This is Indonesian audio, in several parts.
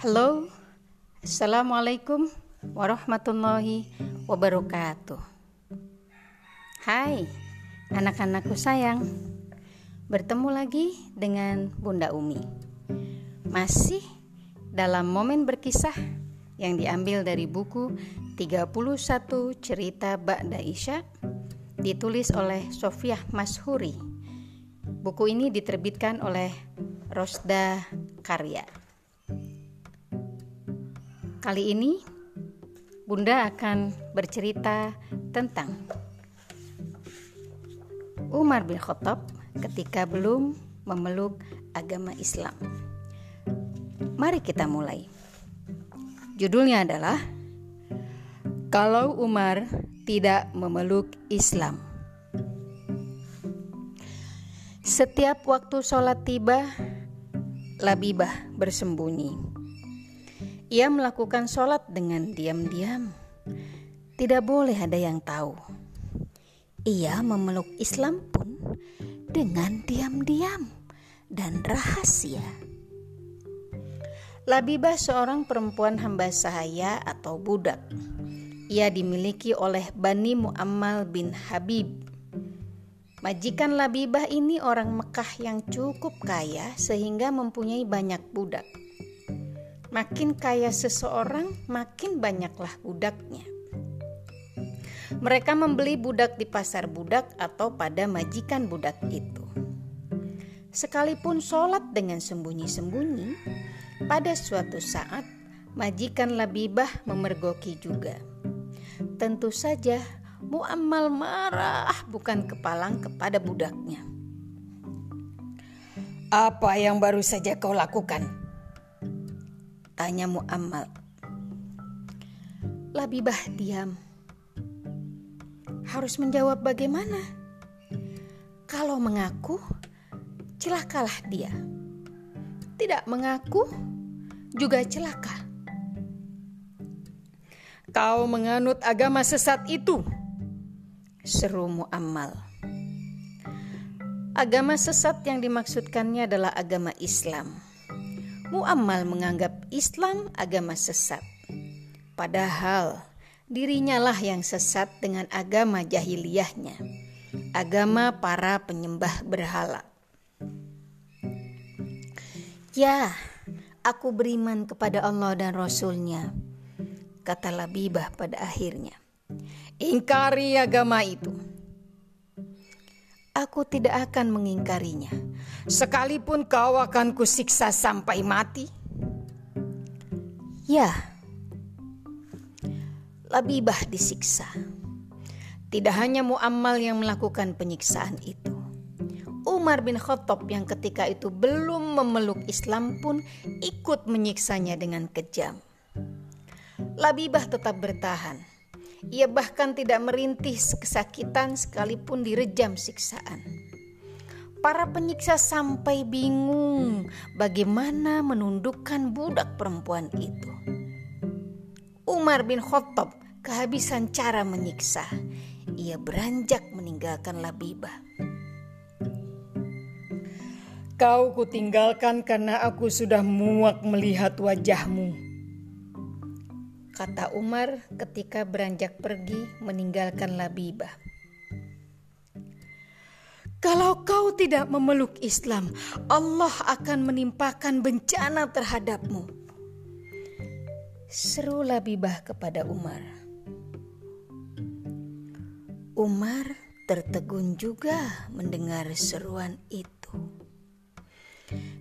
Halo, Assalamualaikum warahmatullahi wabarakatuh. Hai, anak-anakku sayang, bertemu lagi dengan Bunda Umi. Masih dalam momen berkisah yang diambil dari buku 31 Cerita Ba'da Isya ditulis oleh Sofiah Mashuri. Buku ini diterbitkan oleh Rosda Karya. Kali ini Bunda akan bercerita tentang Umar bin Khattab ketika belum memeluk agama Islam. Mari kita mulai. Judulnya adalah Kalau Umar tidak memeluk Islam. Setiap waktu sholat tiba, Labibah bersembunyi ia melakukan sholat dengan diam-diam. Tidak boleh ada yang tahu. Ia memeluk Islam pun dengan diam-diam dan rahasia. Labibah seorang perempuan hamba sahaya atau budak. Ia dimiliki oleh Bani Muammal bin Habib. Majikan Labibah ini orang Mekah yang cukup kaya sehingga mempunyai banyak budak. Makin kaya seseorang, makin banyaklah budaknya. Mereka membeli budak di pasar budak atau pada majikan budak itu. Sekalipun sholat dengan sembunyi-sembunyi, pada suatu saat majikan Labibah memergoki juga. Tentu saja Muammal marah bukan kepalang kepada budaknya. Apa yang baru saja kau lakukan? Tanya Muammal. Labibah diam. Harus menjawab bagaimana? Kalau mengaku, celakalah dia. Tidak mengaku, juga celaka. Kau menganut agama sesat itu, seru Muammal. Agama sesat yang dimaksudkannya adalah agama Islam. Muammal menganggap Islam agama sesat. Padahal dirinya lah yang sesat dengan agama jahiliyahnya, agama para penyembah berhala. Ya, aku beriman kepada Allah dan Rasulnya, kata Labibah pada akhirnya. Ingkari agama itu. Aku tidak akan mengingkarinya sekalipun kau akan kusiksa sampai mati? Ya, Labibah disiksa. Tidak hanya Muammal yang melakukan penyiksaan itu. Umar bin Khattab yang ketika itu belum memeluk Islam pun ikut menyiksanya dengan kejam. Labibah tetap bertahan. Ia bahkan tidak merintih kesakitan sekalipun direjam siksaan. Para penyiksa sampai bingung bagaimana menundukkan budak perempuan itu. Umar bin Khattab kehabisan cara menyiksa. Ia beranjak meninggalkan Labibah. Kau kutinggalkan karena aku sudah muak melihat wajahmu. Kata Umar ketika beranjak pergi meninggalkan Labibah. Kalau kau tidak memeluk Islam, Allah akan menimpakan bencana terhadapmu. Seru Labibah kepada Umar. Umar tertegun juga mendengar seruan itu.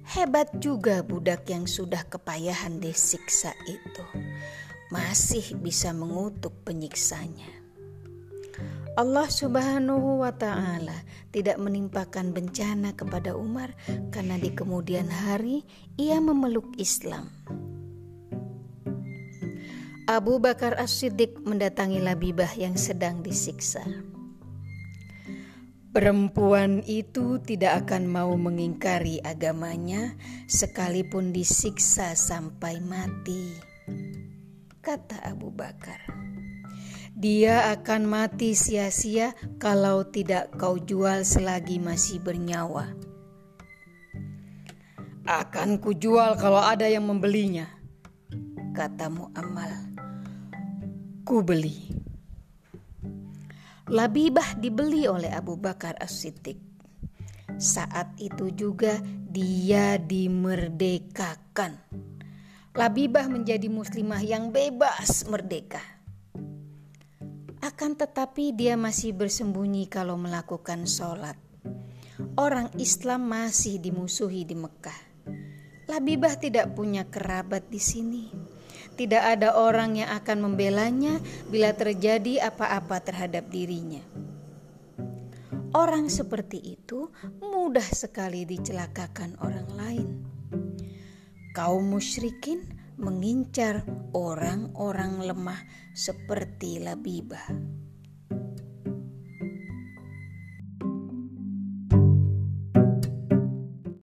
Hebat juga budak yang sudah kepayahan disiksa itu, masih bisa mengutuk penyiksanya. Allah Subhanahu wa Ta'ala tidak menimpakan bencana kepada Umar karena di kemudian hari ia memeluk Islam. Abu Bakar As-Siddiq mendatangi Labibah yang sedang disiksa. Perempuan itu tidak akan mau mengingkari agamanya sekalipun disiksa sampai mati, kata Abu Bakar. Dia akan mati sia-sia kalau tidak kau jual selagi masih bernyawa. Akan kujual kalau ada yang membelinya, berkata Mu'ammal, ku beli. Labibah dibeli oleh Abu Bakar As-Siddiq. Saat itu juga dia dimerdekakan. Labibah menjadi muslimah yang bebas merdeka. Akan tetapi dia masih bersembunyi kalau melakukan sholat. Orang Islam masih dimusuhi di Mekah. Labibah tidak punya kerabat di sini tidak ada orang yang akan membelanya bila terjadi apa-apa terhadap dirinya. Orang seperti itu mudah sekali dicelakakan orang lain. Kaum musyrikin mengincar orang-orang lemah seperti Labibah.